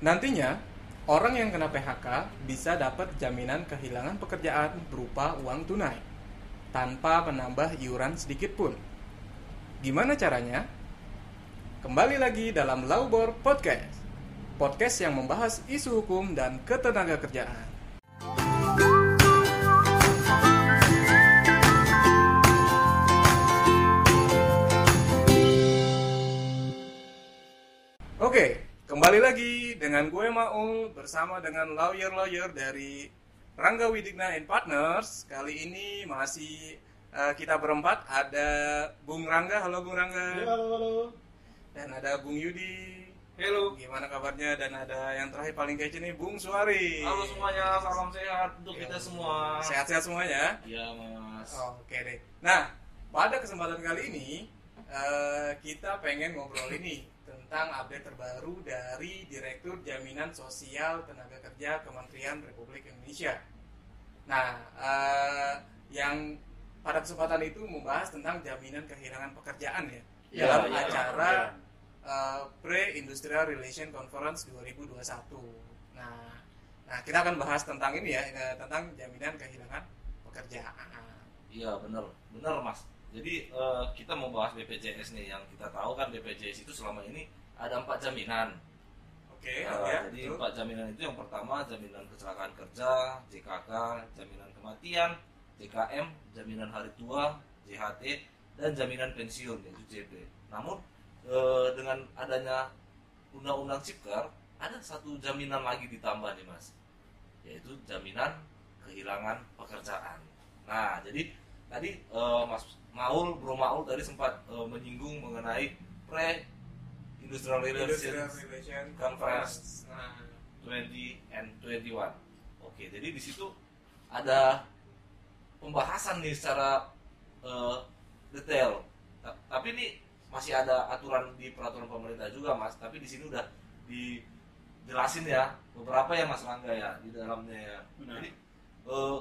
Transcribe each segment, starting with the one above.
Nantinya, orang yang kena PHK bisa dapat jaminan kehilangan pekerjaan berupa uang tunai tanpa menambah iuran sedikit pun. Gimana caranya? Kembali lagi dalam Laubor Podcast. Podcast yang membahas isu hukum dan ketenaga kerjaan. Oke, kembali lagi dengan gue Maul bersama dengan lawyer-lawyer dari Rangga Widigna and Partners. Kali ini masih eh, kita berempat ada Bung Rangga, halo Bung Rangga. Halo, halo. Dan ada Bung Yudi. Halo. Gimana kabarnya? Dan ada yang terakhir paling kece nih Bung Suari. Halo semuanya, salam sehat untuk Ya. kita semua. Sehat-sehat semuanya. Iya, Mas. Oke deh. Nah, pada kesempatan kali ini eh, kita pengen ngobrol ini tentang update terbaru dari Direktur Jaminan Sosial Tenaga Kerja Kementerian Republik Indonesia. Nah, eh, yang pada kesempatan itu membahas tentang jaminan kehilangan pekerjaan ya, Ya, dalam ya, acara eh, Pre-Industrial Relation Conference 2021. Nah, nah kita akan bahas tentang ini ya, eh, tentang jaminan kehilangan pekerjaan. Iya, benar. Benar, Mas. Jadi eh, kita mau bahas BPJS nih yang kita tahu kan BPJS itu selama ini ada empat jaminan. Oke, Nah, ya, jadi betul. empat jaminan itu yang pertama jaminan kecelakaan kerja, JKK, jaminan kematian, JKM, jaminan hari tua, JHT, dan jaminan pensiun yaitu JP. Namun eh, dengan adanya undang-undang Cipker ada satu jaminan lagi ditambah nih mas, yaitu jaminan kehilangan pekerjaan. Nah jadi tadi eh, Mas Maul, Bro Maul tadi sempat eh, menyinggung mengenai pre industrial Industrial relations Relation Conference. Nah, 20 and 21. Oke, jadi di situ ada pembahasan nih secara eh, detail. Ta- Tapi ini masih ada aturan di peraturan pemerintah juga, Mas. Tapi di sini udah dijelasin ya beberapa ya Mas Rangga ya di dalamnya ya. Benar. Jadi eh,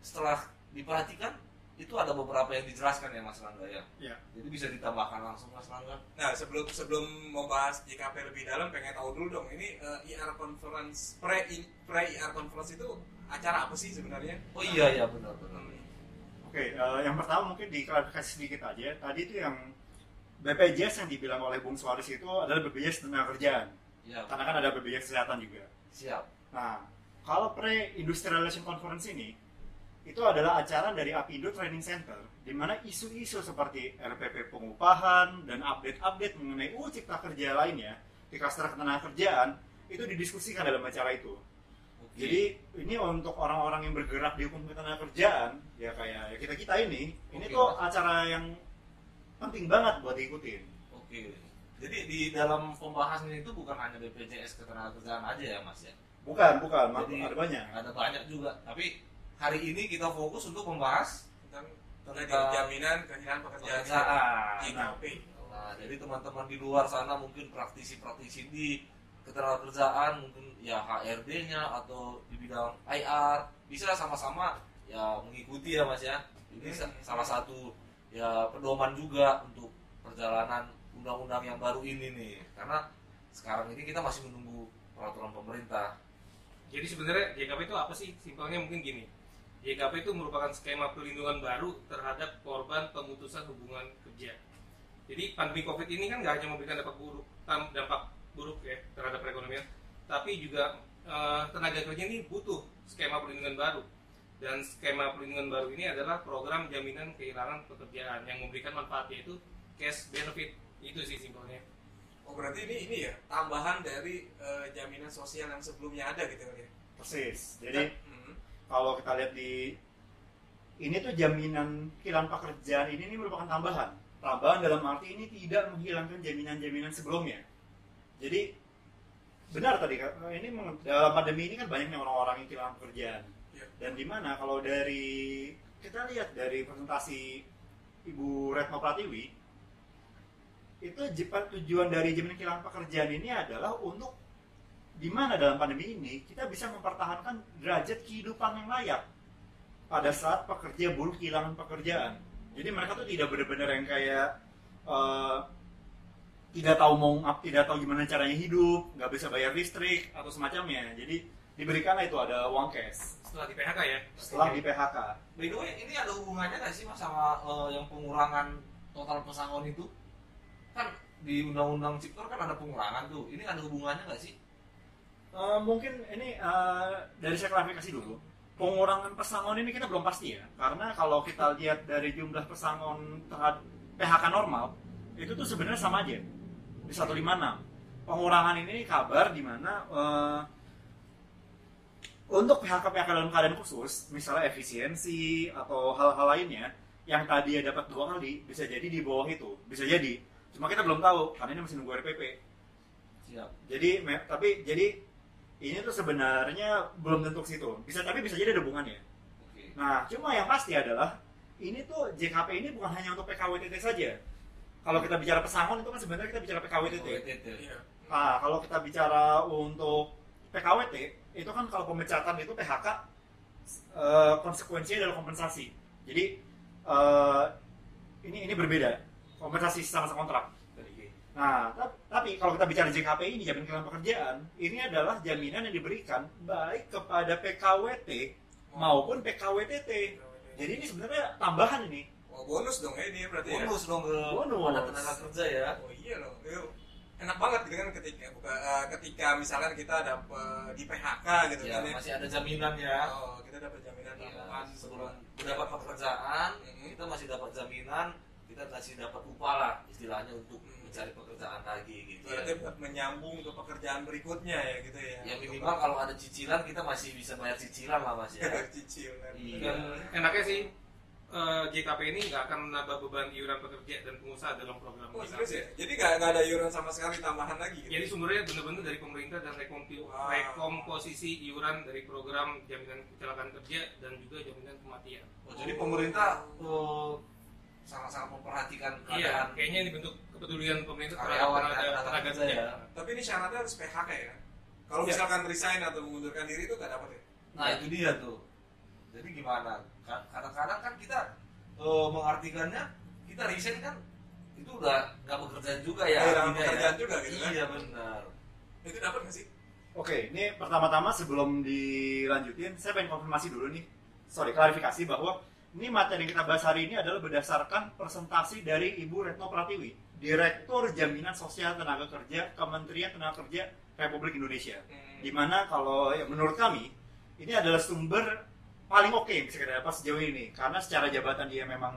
setelah diperhatikan itu ada beberapa yang dijelaskan ya Mas Rangga ya. Ya. Jadi bisa ditambahkan langsung Mas Rangga. Nah, sebelum sebelum mau bahas JKP lebih dalam, pengen tahu dulu dong, ini eh, IR conference pre pre IR conference itu acara apa sih sebenarnya? Oh iya ya benar benar. Oke, eh, yang pertama mungkin diklarifikasi sedikit aja. Tadi itu yang BPJS yang dibilang oleh Bung Suaris itu adalah BPJS tenaga kerjaan. Ya, Karena kan ada BPJS kesehatan juga. siap. Nah, kalau pre-industrial relation conference ini itu adalah acara dari Apindo Training Center di mana isu-isu seperti RPP pengupahan dan update-update mengenai UU Cipta Kerja lainnya di klaster ketenaga kerjaan itu didiskusikan dalam acara itu. Oke. Jadi ini untuk orang-orang yang bergerak di hukum ketenaga kerjaan ya kayak kita kita ini, ini Oke, tuh acara yang penting banget buat diikutin. Oke. Jadi di dalam pembahasan itu bukan hanya BPJS ketenagakerjaan aja ya Mas ya. Bukan, bukan, Jadi ada banyak. Ada banyak juga. Tapi hari ini kita fokus untuk membahas Tentang Tentang jaminan kehilangan pekerjaan. JKP. Nah, jadi teman-teman di luar sana mungkin praktisi-praktisi di ketenagakerjaan mungkin ya HRD-nya atau di bidang IR bisa sama-sama ya mengikuti ya Mas ya. Ini sa- salah satu ya pedoman juga untuk perjalanan undang-undang yang baru ini nih. Karena sekarang ini kita masih menunggu peraturan pemerintah. Jadi sebenarnya JKP itu apa sih? Simpelnya mungkin gini. JKP itu merupakan skema perlindungan baru terhadap korban pemutusan hubungan kerja. Jadi pandemi COVID ini kan nggak hanya memberikan dampak buruk, dampak buruk ya terhadap perekonomian, tapi juga eh, tenaga kerja ini butuh skema perlindungan baru. Dan skema perlindungan baru ini adalah program jaminan kehilangan pekerjaan yang memberikan manfaatnya itu cash benefit. Itu sih simpelnya. Oh, berarti ini ini ya tambahan dari eh, jaminan sosial yang sebelumnya ada gitu ya. Persis. Jadi Hmm. Kalau kita lihat di ini tuh jaminan kehilangan pekerjaan ini, ini merupakan tambahan. Tambahan dalam arti ini tidak menghilangkan jaminan-jaminan sebelumnya. Jadi benar tadi ini dalam pandemi ini kan banyak orang-orang yang kehilangan pekerjaan. Ya. Dan di mana kalau dari kita lihat dari presentasi Ibu Retno Pratiwi itu tujuan dari jaminan kehilangan pekerjaan ini adalah untuk di mana dalam pandemi ini kita bisa mempertahankan derajat kehidupan yang layak pada saat pekerja buruh kehilangan pekerjaan. Jadi mereka tuh tidak benar-benar yang kayak eh, tidak tahu mau tidak tahu gimana caranya hidup, nggak bisa bayar listrik atau semacamnya. Jadi diberikanlah itu ada uang cash setelah di PHK ya setelah di PHK. By the way, ini ada hubungannya nggak sih mas sama eh, yang pengurangan total pesangon itu? Kan di Undang-Undang Cipta kan ada pengurangan tuh. Ini ada hubungannya nggak sih? Eh, mungkin ini eh, dari saya klarifikasi dulu. Pengurangan pesangon ini kita belum pasti ya, karena kalau kita lihat dari jumlah pesangon terhadap PHK normal itu tuh sebenarnya sama aja di 156. Pengurangan ini kabar di mana eh, untuk PHK-PHK dalam keadaan khusus, misalnya efisiensi atau hal-hal lainnya, yang tadi ya dapat dua kali bisa jadi di bawah itu, bisa jadi. Cuma kita belum tahu karena ini masih nunggu RPP. Siap. Jadi tapi jadi ini tuh sebenarnya belum tentu ke situ. Bisa tapi bisa jadi ada hubungannya. Oke. Nah, cuma yang pasti adalah ini tuh JKP ini bukan hanya untuk PKWTT saja. Kalau kita bicara pesangon itu kan sebenarnya kita bicara PKWTT. WTT. Iya. Nah, kalau kita bicara untuk PKWT, itu kan kalau pemecatan itu PHK eh, konsekuensinya adalah kompensasi. Jadi eh, ini ini berbeda. Kompensasi sama-sama kontrak. Nah, ta- tapi kalau kita bicara JKP ini jaminan kehilangan pekerjaan, ini adalah jaminan yang diberikan baik kepada PKWT maupun PKWTT. Jadi ini sebenarnya tambahan ini. Wah, bonus dong ya ini berarti ya. Bonus dong ke Bonus. tenaga kerja ya. Oh iya loh. Itu enak banget gitu kan ketika buka, eh, ketika misalkan kita dapat di PHK gitu Ya, kan ya. masih ada jaminan ya. Oh, kita dapat jaminan Iya, tambahan sebelum mendapat pekerjaan, Mhm. kita masih dapat jaminan, kita masih dapat upah lah istilahnya untuk Hmm. Mencari pekerjaan lagi gitu ya. berarti buat menyambung ke pekerjaan berikutnya ya gitu ya. Ya minimal kalau ada cicilan kita masih bisa bayar cicilan lah mas ya. cicil kan. Iya. dan enaknya sih eh, JKP ini nggak akan menambah beban iuran pekerja dan pengusaha dalam program Oh, JKP. serius ya? Jadi nggak nggak ada iuran sama sekali tambahan lagi gitu? Jadi sumbernya benar-benar dari pemerintah dan rekompi- Wow. rekomposisi iuran dari program jaminan kecelakaan kerja dan juga jaminan kematian. Oh, jadi pemerintah eh, sangat-sangat memperhatikan Iya, keadaan kayaknya ini bentuk kepedulian pemerintah terhadap karyawan tenaga, dan tenaga kerja ya. Tapi ini syaratnya harus PHK ya? Kalau Iya. misalkan resign atau mengundurkan diri itu nggak dapat ya? Nah itu dia tuh. Jadi gimana? Ka- Kadang-kadang kan kita eh, mengartikannya kita resign kan itu udah nggak bekerja juga ya. Kehilangan artinya pekerjaan juga gitu kan? Iya benar. Itu dapat nggak sih? Oke, ini pertama-tama sebelum dilanjutin, saya pengen konfirmasi dulu nih. Sorry, klarifikasi bahwa ini materi yang kita bahas hari ini adalah berdasarkan presentasi dari Ibu Retno Pratiwi, Direktur Jaminan Sosial Tenaga Kerja Kementerian Tenaga Kerja Republik Indonesia. Hmm. Di mana kalau ya, menurut kami ini adalah sumber paling oke yang bisa kita dapat sejauh ini karena secara jabatan dia memang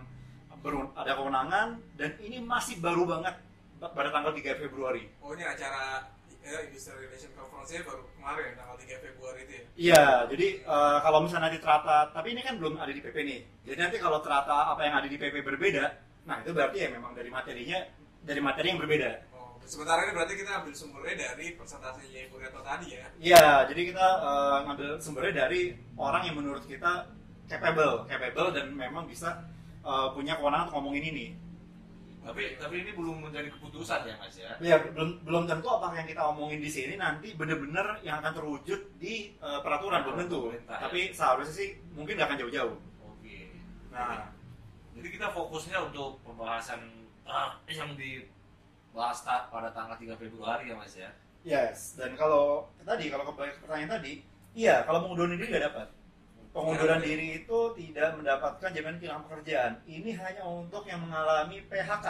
ada kewenangan dan ini masih baru banget pada tanggal 3 Februari. Oh ini acara ya, Industrial Relation Conference baru kemarin tanggal 3 Februari itu ya? Iya, jadi eh, kalau misalnya nanti terata, tapi ini kan belum ada di PP nih. Jadi nanti kalau terata apa yang ada di PP berbeda, nah itu berarti ya memang dari materinya dari materi yang berbeda. Oh, sementara ini berarti kita ambil sumbernya dari presentasinya Ibu Retno tadi ya? Iya, jadi kita eh, ngambil sumbernya dari orang yang menurut kita capable, capable dan memang bisa eh, punya kewenangan untuk ngomongin ini. Tapi tapi ini belum menjadi keputusan ya mas ya. Ya, belum belum tentu apa yang kita omongin di sini nanti benar-benar yang akan terwujud di eh, peraturan belum tentu. Ya. Tapi seharusnya sih mungkin nggak akan jauh-jauh. Oke. Nah, Jadi kita fokusnya untuk pembahasan ah, yang dibahas pada tanggal 3 Februari ya mas ya. Yes, dan kalau tadi kalau kembali ke pertanyaan tadi, iya kalau mengundurin diri nggak dapat. Pengunduran diri itu tidak mendapatkan jaminan kehilangan pekerjaan. Ini hanya untuk yang mengalami PHK.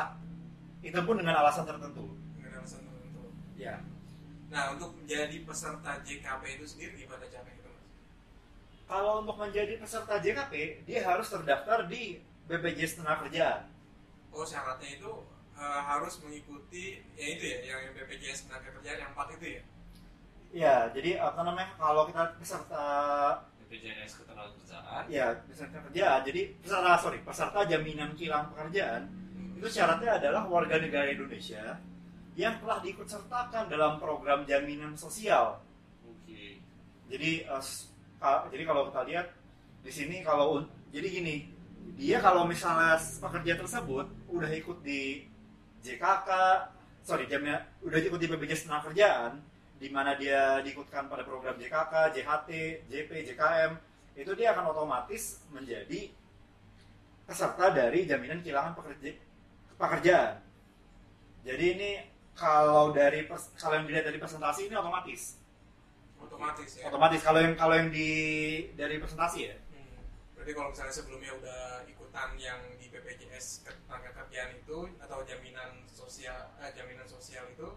Itu pun dengan alasan tertentu. Dengan alasan tertentu. Ya. Nah untuk menjadi peserta JKP itu sendiri gimana caranya itu mas? Kalau untuk menjadi peserta JKP, dia harus terdaftar di BPJS Tenaga Oh syaratnya itu eh, harus mengikuti ya itu ya yang BPJS Tenaga Kerjaan yang empat itu ya? Ya, jadi apa namanya? Kalau kita peserta BPJS Ketenagakerjaan. ya peserta kerjaan, jadi peserta sorry peserta jaminan kehilangan pekerjaan itu syaratnya adalah warga negara Indonesia yang telah diikut sertakan dalam program jaminan sosial. Oke. Jadi eh, s- ka- jadi kalau kita lihat di sini kalau jadi gini, dia kalau misalnya pekerja tersebut udah ikut di JKK, sorry jaminan udah ikut di BPJS Tenagakerjaan, di mana dia diikutkan pada program JKK, JHT, JP, JKM, itu dia akan otomatis menjadi peserta dari jaminan kehilangan pekerja, pekerjaan. Jadi ini kalau dari kalau yang dilihat dari presentasi ini otomatis otomatis ya otomatis kalau yang kalau yang di dari presentasi ya Hmm. Berarti kalau misalnya sebelumnya udah ikutan yang di BPJS ketenaga kerjaan itu atau jaminan sosial eh, jaminan sosial itu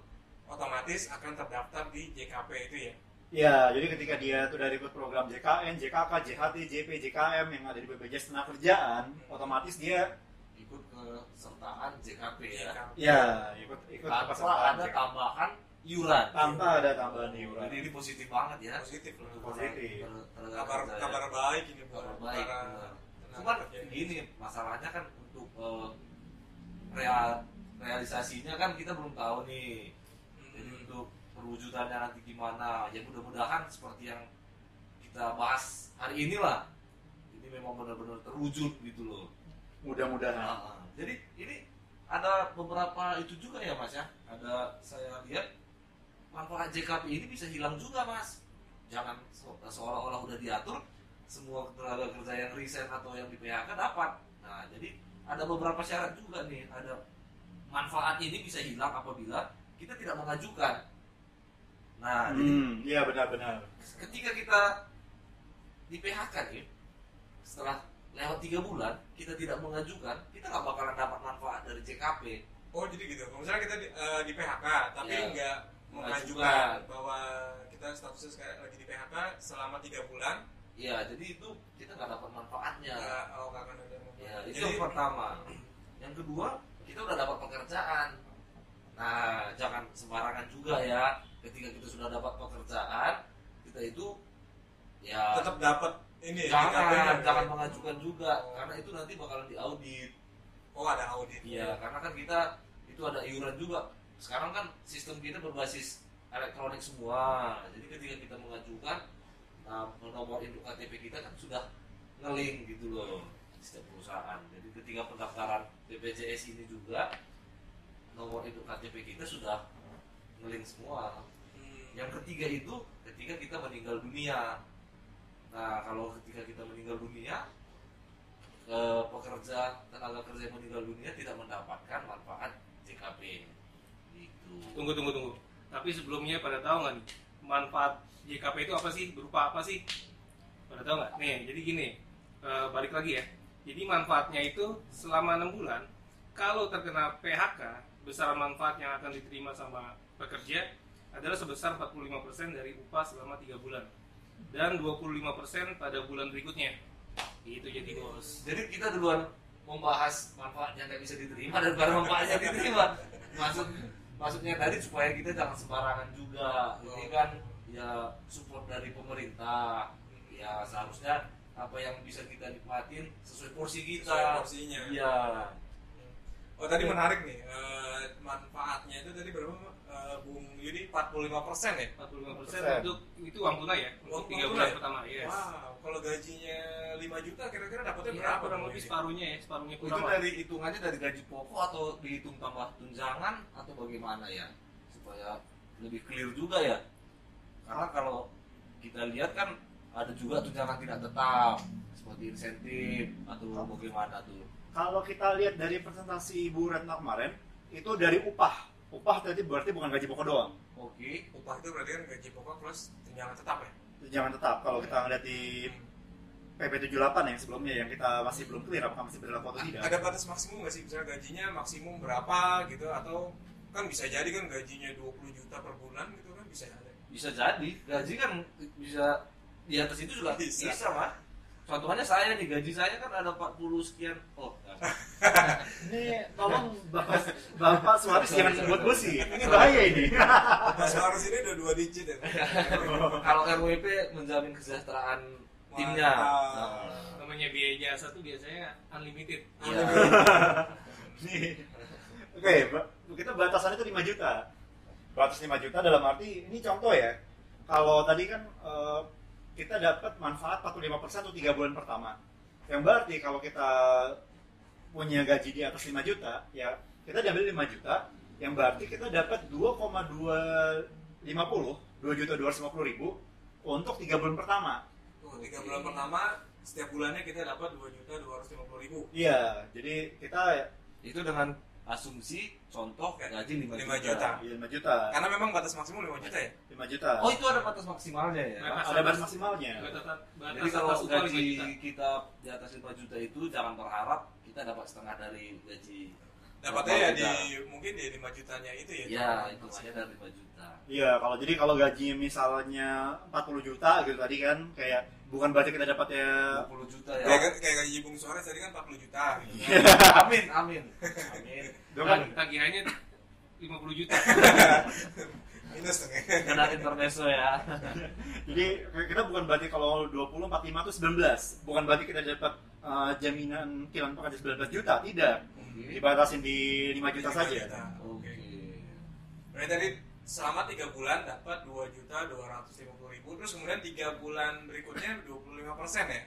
otomatis akan terdaftar di JKP itu ya. Ya, jadi ketika dia dari ikut program JKN, JKK, JHT, JP, JKM yang ada di BPJS Tenaga Kerjaan, otomatis dia ikut ke sertaan JKP ya JKP. ya ikut ikut tanpa ada JKP. tambahan iuran tanpa ada tambahan iuran. jadi ini positif banget ya Positif loh. Positif. tenaga Kabar kerja kabar baik ini buat Kabar baik, cuman gini masalahnya kan untuk eh, real realisasinya kan kita belum tahu nih Hmm. Perwujudannya nanti gimana. Ya mudah-mudahan seperti yang kita bahas hari ini lah ini memang benar-benar terwujud gitu loh. Mudah-mudahan. Nah, jadi ini ada beberapa itu juga ya mas ya. Ada saya lihat manfaat JKP ini bisa hilang juga mas. Jangan se- seolah-olah udah diatur semua tenaga kerja yang resign atau yang di PHK dapat. Nah jadi ada beberapa syarat juga nih. Ada manfaat ini bisa hilang apabila kita tidak mengajukan nah jadi Hmm, iya benar-benar. ketika kita di PHK nih setelah lewat tiga bulan kita tidak mengajukan kita nggak bakalan dapat manfaat dari JKP Oh jadi gitu. Kalau misalnya kita di, eh, di PHK tapi Ya. nggak Mengajukan. bahwa kita statusnya sekarang lagi di PHK selama tiga bulan, ya jadi itu kita nggak dapat manfaatnya oh nggak akan ada yang ya itu Jadi yang pertama yang kedua kita udah dapat pekerjaan nah jangan sembarangan juga ya ketika kita sudah dapat pekerjaan kita itu ya tetap dapat ini jangan jangan mengajukan juga Oh. karena itu nanti bakalan diaudit Oh ada audit. Iya, karena kan kita itu ada iuran juga. Sekarang kan sistem kita berbasis elektronik semua. Jadi ketika kita mengajukan nah, nomor induk KTP kita kan sudah ngelink gitu loh di setiap perusahaan. Jadi ketika pendaftaran BPJS ini juga nomor induk KTP kita sudah ngelink semua. Hmm. Yang ketiga itu ketika kita meninggal dunia. Nah, kalau ketika kita meninggal dunia, eh, pekerja tenaga kerja yang meninggal dunia tidak mendapatkan manfaat JKP. Gitu. Tunggu tunggu tunggu. Tapi sebelumnya pada tahu nggak nih manfaat JKP itu apa sih? Berupa apa sih? Pada tahu nggak? Nih, jadi gini. eh, balik lagi ya. Jadi manfaatnya itu selama enam bulan. Kalau terkena PHK, besaran manfaat yang akan diterima sama pekerja adalah sebesar 45% dari upah selama tiga bulan dan 25% pada bulan berikutnya. Itu jadi bos. Jadi kita duluan membahas manfaat yang nggak bisa diterima daripada manfaat yang diterima. Maksud maksudnya tadi supaya kita jangan sembarangan juga. Ini kan ya support dari pemerintah. Ya seharusnya apa yang bisa kita nikmatin sesuai porsi kita. Sesuai porsinya. Iya. Oh tadi menarik nih eh, manfaatnya itu tadi berapa eh, Bung Yudi 45 ya? 45% Persen. untuk itu uang tunai ya Uang untuk tiga tunai. bulan pertama yes. Wow, kalau gajinya 5 juta kira-kira dapatnya Iya, berapa? kurang lebih separuhnya ya separuhnya Itu kurang dari hitungannya dari gaji pokok atau dihitung tambah tunjangan atau bagaimana ya supaya lebih clear juga ya. Karena kalau kita lihat kan ada juga tunjangan tidak tetap seperti insentif atau bagaimana tuh. Kalau kita lihat dari presentasi Ibu Retno kemarin, itu dari upah. Upah tadi berarti bukan gaji pokok doang. Oke. Upah itu berarti kan gaji pokok plus tunjangan tetap ya? Jangan tetap kalau kita ngeliat di PP 78 yang sebelumnya yang kita masih belum clear apakah masih berlaku atau tidak. Ada batas maksimum nggak sih? Misalnya gajinya maksimum berapa gitu atau kan bisa jadi kan gajinya 20 juta per bulan gitu kan bisa ada. Bisa jadi gaji kan bisa di atas itu juga Bisa. bisa, Mas. Contohnya saya nih gaji saya kan ada 40 sekian. Oh. Ini tolong Bapak, Bapak Suharis jangan buat besi. Ini bahaya ini. Mas Faris ini udah dua digit ya. kalau RWP menjamin kesejahteraan timnya. Nah, namanya biaya jasa tuh biasanya unlimited Iya. Nih. Oke, kita batasannya itu 5 juta. Batas 5 juta dalam arti ini contoh ya. Kalau tadi kan eh, kita dapat manfaat 45% untuk 3 bulan pertama. Yang berarti kalau kita punya gaji di atas 5 juta, ya kita diambil 5 juta, yang berarti kita dapat 2,250, 2 juta 250 ribu untuk 3 bulan pertama. Tuh, tiga bulan pertama setiap bulannya kita dapat 2 juta 250 ribu. Iya, jadi kita itu dengan asumsi contoh Oke. gaji 5 Lima juta. juta. Iya, 5 juta. Karena memang batas maksimum 5 juta ya. 5 juta. Oh itu ada batas maksimalnya ya. Batas ada batas maksimalnya. batas batas Jadi kalau 5 gaji kita di atas 5 juta itu jangan berharap kita dapat setengah dari gaji. Dapatnya ya di mungkin di 5 jutanya itu ya. Ya itu aja dari 5 juta. Iya, kalau jadi kalau gaji misalnya 40 juta gitu tadi kan kayak bukan berarti kita dapatnya 20 juta ya. Kayak kayak gaji Bung Suarez tadi kan 40 juta gitu. amin, amin. Amin. itu kan Tag- tagihannya 50 juta Minus dong ya. Kena intermezzo ya. jadi kita bukan berarti kalau 20 45 itu 19. Bukan berarti kita dapat uh, jaminan kilang pekerja 19 juta, tidak. Dibatasin di 5 juta 5 saja. juta. Oke. Oke. Berarti tadi selama 3 bulan dapat 2 juta 250 ribu terus kemudian 3 bulan berikutnya 25 persen ya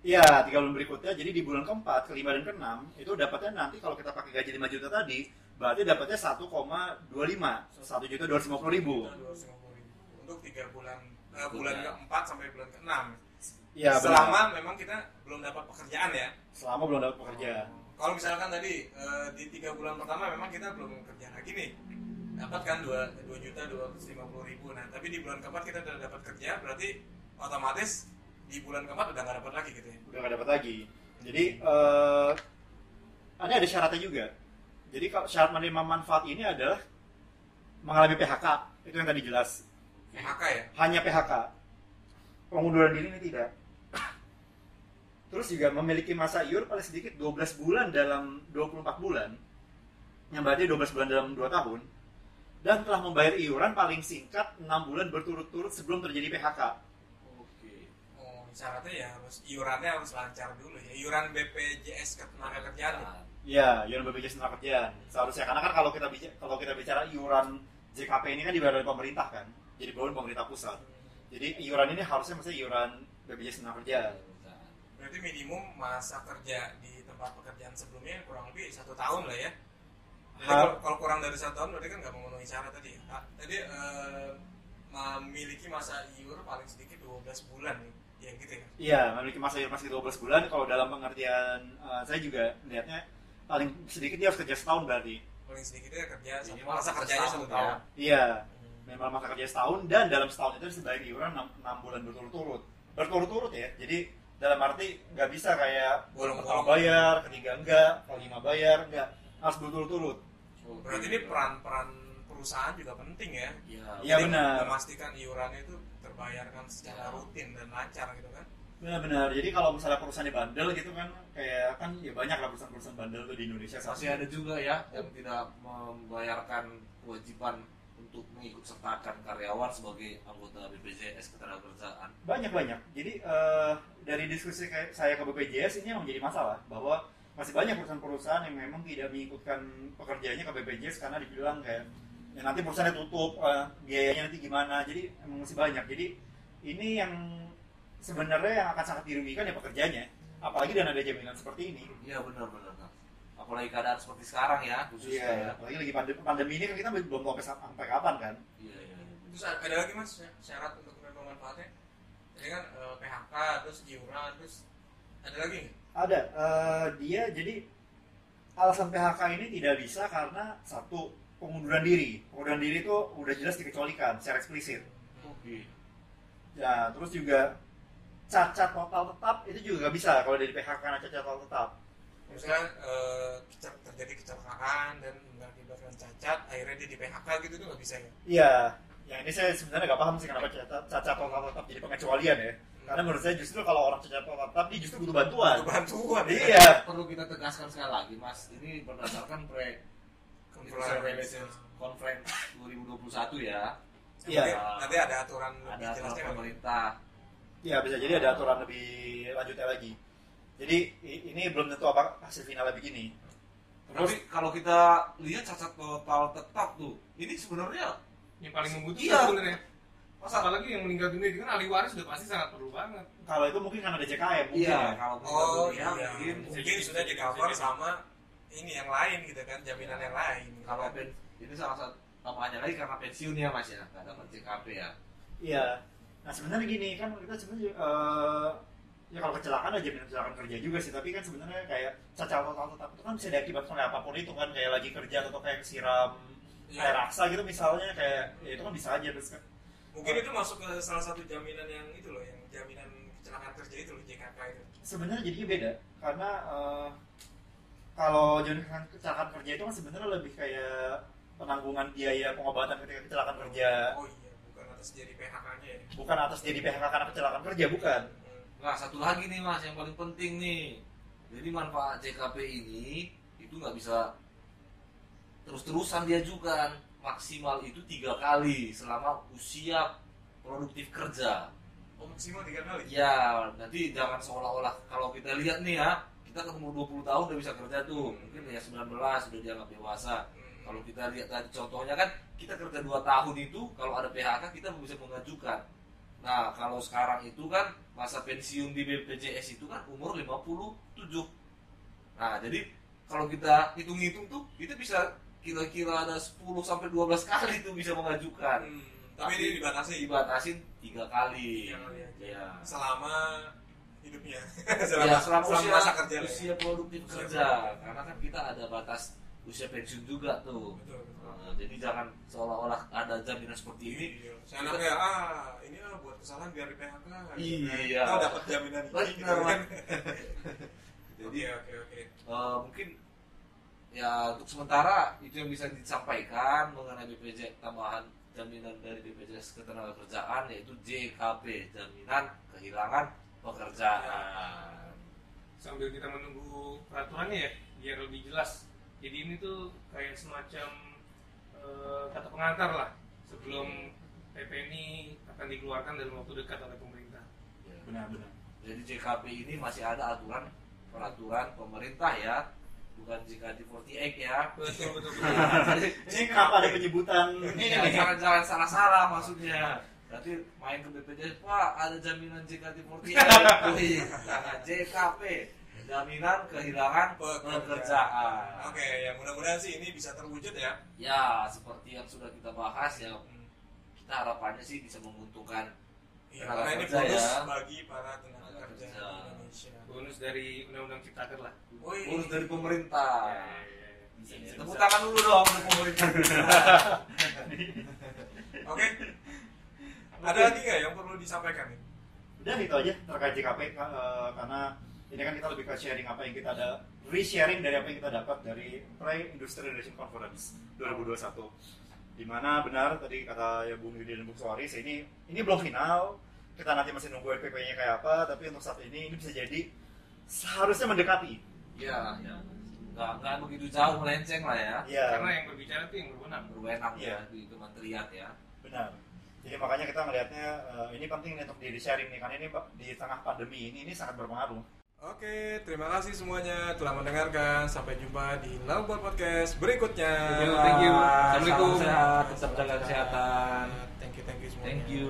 Iya, tiga bulan berikutnya. Jadi di bulan keempat, kelima dan keenam itu dapatnya nanti kalau kita pakai gaji 5 juta tadi, berarti dapatnya 1,25, 1 juta 250 ribu. 250 ribu untuk 3 bulan eh, bulan keempat sampai bulan keenam Iya, benar. selama memang kita belum dapat pekerjaan ya Selama belum dapat pekerjaan. kalau misalkan tadi eh, di tiga bulan pertama memang kita belum kerja lagi nih dapat kan 2, juta 250 ribu nah tapi di bulan keempat kita udah dapat kerja berarti otomatis di bulan keempat udah nggak dapat lagi gitu ya Udah nggak dapat lagi. Jadi eh ada ada syaratnya juga. Jadi kalau syarat menerima manfaat ini adalah mengalami PHK. Itu yang tadi jelas. PHK ya Hanya PHK. Pengunduran diri ini tidak. Terus juga memiliki masa iur paling sedikit 12 bulan dalam 24 bulan. Yang berarti 12 bulan dalam 2 tahun. Dan telah membayar iuran paling singkat 6 bulan berturut-turut sebelum terjadi PHK. Oke. oh syaratnya ya harus iurannya harus lancar dulu ya iuran BPJS ketenaga kerjaan ya. Iya, iuran BPJS tenaga kerjaan. Seharusnya karena kan kalau kita bicara kalau kita bicara iuran JKP ini kan dibayar oleh pemerintah kan, jadi bawaan pemerintah pusat. Jadi iuran ini harusnya mesti iuran BPJS tenaga kerjaan. berarti minimum masa kerja di tempat pekerjaan sebelumnya kurang lebih satu tahun lah ya Jadi kalau, kalau kurang dari satu tahun berarti kan nggak memenuhi syarat tadi ya tadi eh, memiliki masa iur paling sedikit 12 bulan nih ya gitu ya Iya, memiliki masa iuran masih 12 bulan. Kalau dalam pengertian eh, saya juga melihatnya paling sedikit dia harus kerja setahun berarti. paling sedikitnya kerja satu masa kerja kerjanya setahun satu tahun ya. Iya, memang masa kerja setahun dan dalam setahun itu harus bayar iuran 6, bulan berturut-turut. Berturut-turut ya. Jadi dalam arti nggak bisa kayak Bolong-bolong. pertama bayar, ketiga enggak, kelima bayar enggak. Harus berturut-turut. berarti ini peran-peran perusahaan juga penting ya Iya. Iya, Jadi benar. memastikan iurannya itu terbayarkan secara rutin dan lancar gitu kan Benar-benar. Jadi kalau misalnya perusahaan bandel gitu kan, kayak kan ya banyak lah perusahaan-perusahaan bandel tuh di Indonesia. ini. ada juga ya yang tidak membayarkan kewajiban untuk mengikut sertakan karyawan sebagai anggota BPJS ketenagakerjaan. banyak-banyak. Jadi eh, dari diskusi saya ke BPJS ini yang menjadi masalah bahwa masih banyak perusahaan-perusahaan yang memang tidak mengikutkan pekerjaannya ke BPJS karena dibilang kayak ya nanti perusahaannya tutup, eh, biayanya nanti gimana. Jadi emang masih banyak. Jadi ini yang sebenarnya yang akan sangat dirugikan ya pekerjanya. Apalagi dengan ada jaminan seperti ini. Iya benar-benar. Kang. Apalagi keadaan seperti sekarang ya khususnya ya. Apalagi lagi pandemi, pandemi ini kan kita belum tahu sampai kapan kan. Iya iya. iya. Terus ada lagi mas syarat untuk menerima manfaatnya? Jadi kan eh, PHK, terus iuran, terus ada lagi nggak? Ada. eh, dia jadi alasan PHK ini tidak bisa karena satu pengunduran diri. Pengunduran diri itu udah jelas dikecualikan secara eksplisit. Oke. Ya, terus juga cacat total tetap itu juga nggak bisa kalau dari PHK karena cacat total tetap. Misalnya eh, terjadi kecelakaan dan mengakibatkan cacat, akhirnya dia di PHK gitu itu nggak bisa ya? Iya. Ya ini saya sebenarnya nggak paham sih kenapa cacat, cacat total tetap jadi pengecualian ya. Karena menurut saya justru kalau orang cacat total tetap dia justru butuh bantuan. Butuh bantuan ya? Iya. Perlu kita tegaskan sekali lagi Mas, ini berdasarkan pre Conference. Conference 2021 ya. Iya. Nanti, ada aturan lebih Ada aturan jelasnya kan? pemerintah. Iya bisa jadi ada aturan lebih lanjutnya lagi. Jadi ini belum tentu apa hasil finalnya begini. Terus Tapi kalau kita lihat cacat total tetap tuh, ini sebenarnya yang paling membutuhkan Iya. sebenarnya masa apalagi yang meninggal dunia itu kan ahli waris sudah pasti sangat perlu banget kalau itu mungkin karena ada JKM mungkin Iya, ya. kalau Oh iya, mungkin mungkin sudah di cover sama ini yang lain gitu kan, jaminan yang lain. gitu kalau kan. pen, ini salah satu tambahannya lagi karena pensiun ya mas ya nggak dapat JKP ya Iya. Nah sebenarnya gini kan kita sebenarnya eh, ya kalau kecelakaan ada jaminan kecelakaan kerja juga sih tapi kan sebenarnya kayak cacat total tetap itu kan bisa diakibatkan oleh apa pun itu kan kayak lagi kerja atau kayak siram Iya. air raksa gitu misalnya kayak ya itu kan bisa aja terus kan Mungkin itu masuk ke salah satu jaminan yang itu loh, yang jaminan kecelakaan kerja itu loh JKK itu. sebenarnya jadinya beda karena eh, kalau jaminan kecelakaan kerja itu kan sebenarnya lebih kayak penanggungan biaya pengobatan ketika kecelakaan kerja Oh iya, atas jadi PHK-nya ya. bukan atas jadi PHK karena kecelakaan kerja bukan. Nah satu lagi nih mas yang paling penting nih. Jadi manfaat JKP ini itu nggak bisa terus-terusan diajukan. Maksimal itu tiga kali selama usia produktif kerja. Oh maksimal tiga kali. Ya nanti jangan seolah-olah kalau kita lihat nih ya kita kan umur 20 tahun udah bisa kerja tuh mungkin ya 19 udah dianggap dewasa Hmm. Kalau kita lihat tadi contohnya kan kita kerja 2 tahun itu kalau ada PHK kita bisa mengajukan. Nah kalau sekarang itu kan masa pensiun di BPJS itu kan umur 57 nah jadi kalau kita hitung-hitung tuh kita bisa kira-kira ada 10 sampai 12 kali tuh bisa mengajukan. Hmm, Tapi ini dibatasi dibatasin tiga kali. Tiga kali aja. ya selama hidupnya. ya selama, usia, masa kerja ya. usia produktif kerja. karena kan kita ada batas usia pensiun juga tuh Betul, betul. Nah, jadi jangan seolah-olah ada jaminan seperti ini Iya. Saya ah ini ah buat kesalahan biar di PHK. Iya. Kita dapat jaminan ini. gitu kan. jadi Oke oke oke. eh, mungkin ya untuk sementara itu yang bisa disampaikan mengenai BPJS tambahan jaminan dari BPJS ketenagakerjaan yaitu JKP jaminan kehilangan pekerjaan sambil kita menunggu peraturannya ya biar lebih jelas jadi ini tuh kayak semacam eh, kata pengantar lah sebelum PP ini akan dikeluarkan dalam waktu dekat oleh pemerintah Ya. benar-benar jadi JKP ini masih ada aturan peraturan pemerintah ya bukan JKT48 ya betul betul betul jadi ini kenapa ada penyebutan ini Ya, nih jangan jangan salah salah maksudnya. Berarti main ke BPJS Pak ada jaminan JKT48. Wih, jangan JKP. Jaminan kehilangan Pekerjaan. pekerjaan. Oke, ya mudah-mudahan sih ini bisa terwujud ya. Ya, seperti yang sudah kita bahas ya, Hmm. kita harapannya sih bisa menguntungkan Iya, Tenaga karena ini kerja bonus ya. bagi para tenaga Tenaga kerja kerja. Indonesia. bonus dari undang-undang ciptaker lah Woi. urus dari pemerintah. Ya, ya, ya, ya. Bisa, bisa, Tepuk bisa. tangan dulu dong untuk pemerintah. Oke. Ada lagi nggak yang perlu disampaikan nih? udah itu aja terkait JKP ka- eh, karena ini kan kita lebih ke sharing apa yang kita ada re-sharing dari apa yang kita dapat dari Pre Industrialization Conference 2021 di mana benar tadi kata ya Bung Yudi dan Bung Suaris ini ini belum final kita nanti masih nunggu RPP-nya kayak apa tapi untuk saat ini ini bisa jadi seharusnya mendekati Ya, ya. Nggak, nggak begitu jauh melenceng lah ya. ya karena yang berbicara itu yang berwenang Berwenang Iya. ya di kementerian ya. benar jadi makanya kita melihatnya eh, ini penting nih untuk di sharing nih karena ini di tengah pandemi ini ini sangat berpengaruh Oke, terima kasih semuanya telah mendengarkan. Sampai jumpa di Nalbot Podcast berikutnya. Thank you, thank you. Assalamualaikum. Sehat, tetap jaga kesehatan. Thank you, thank you semuanya. Thank you.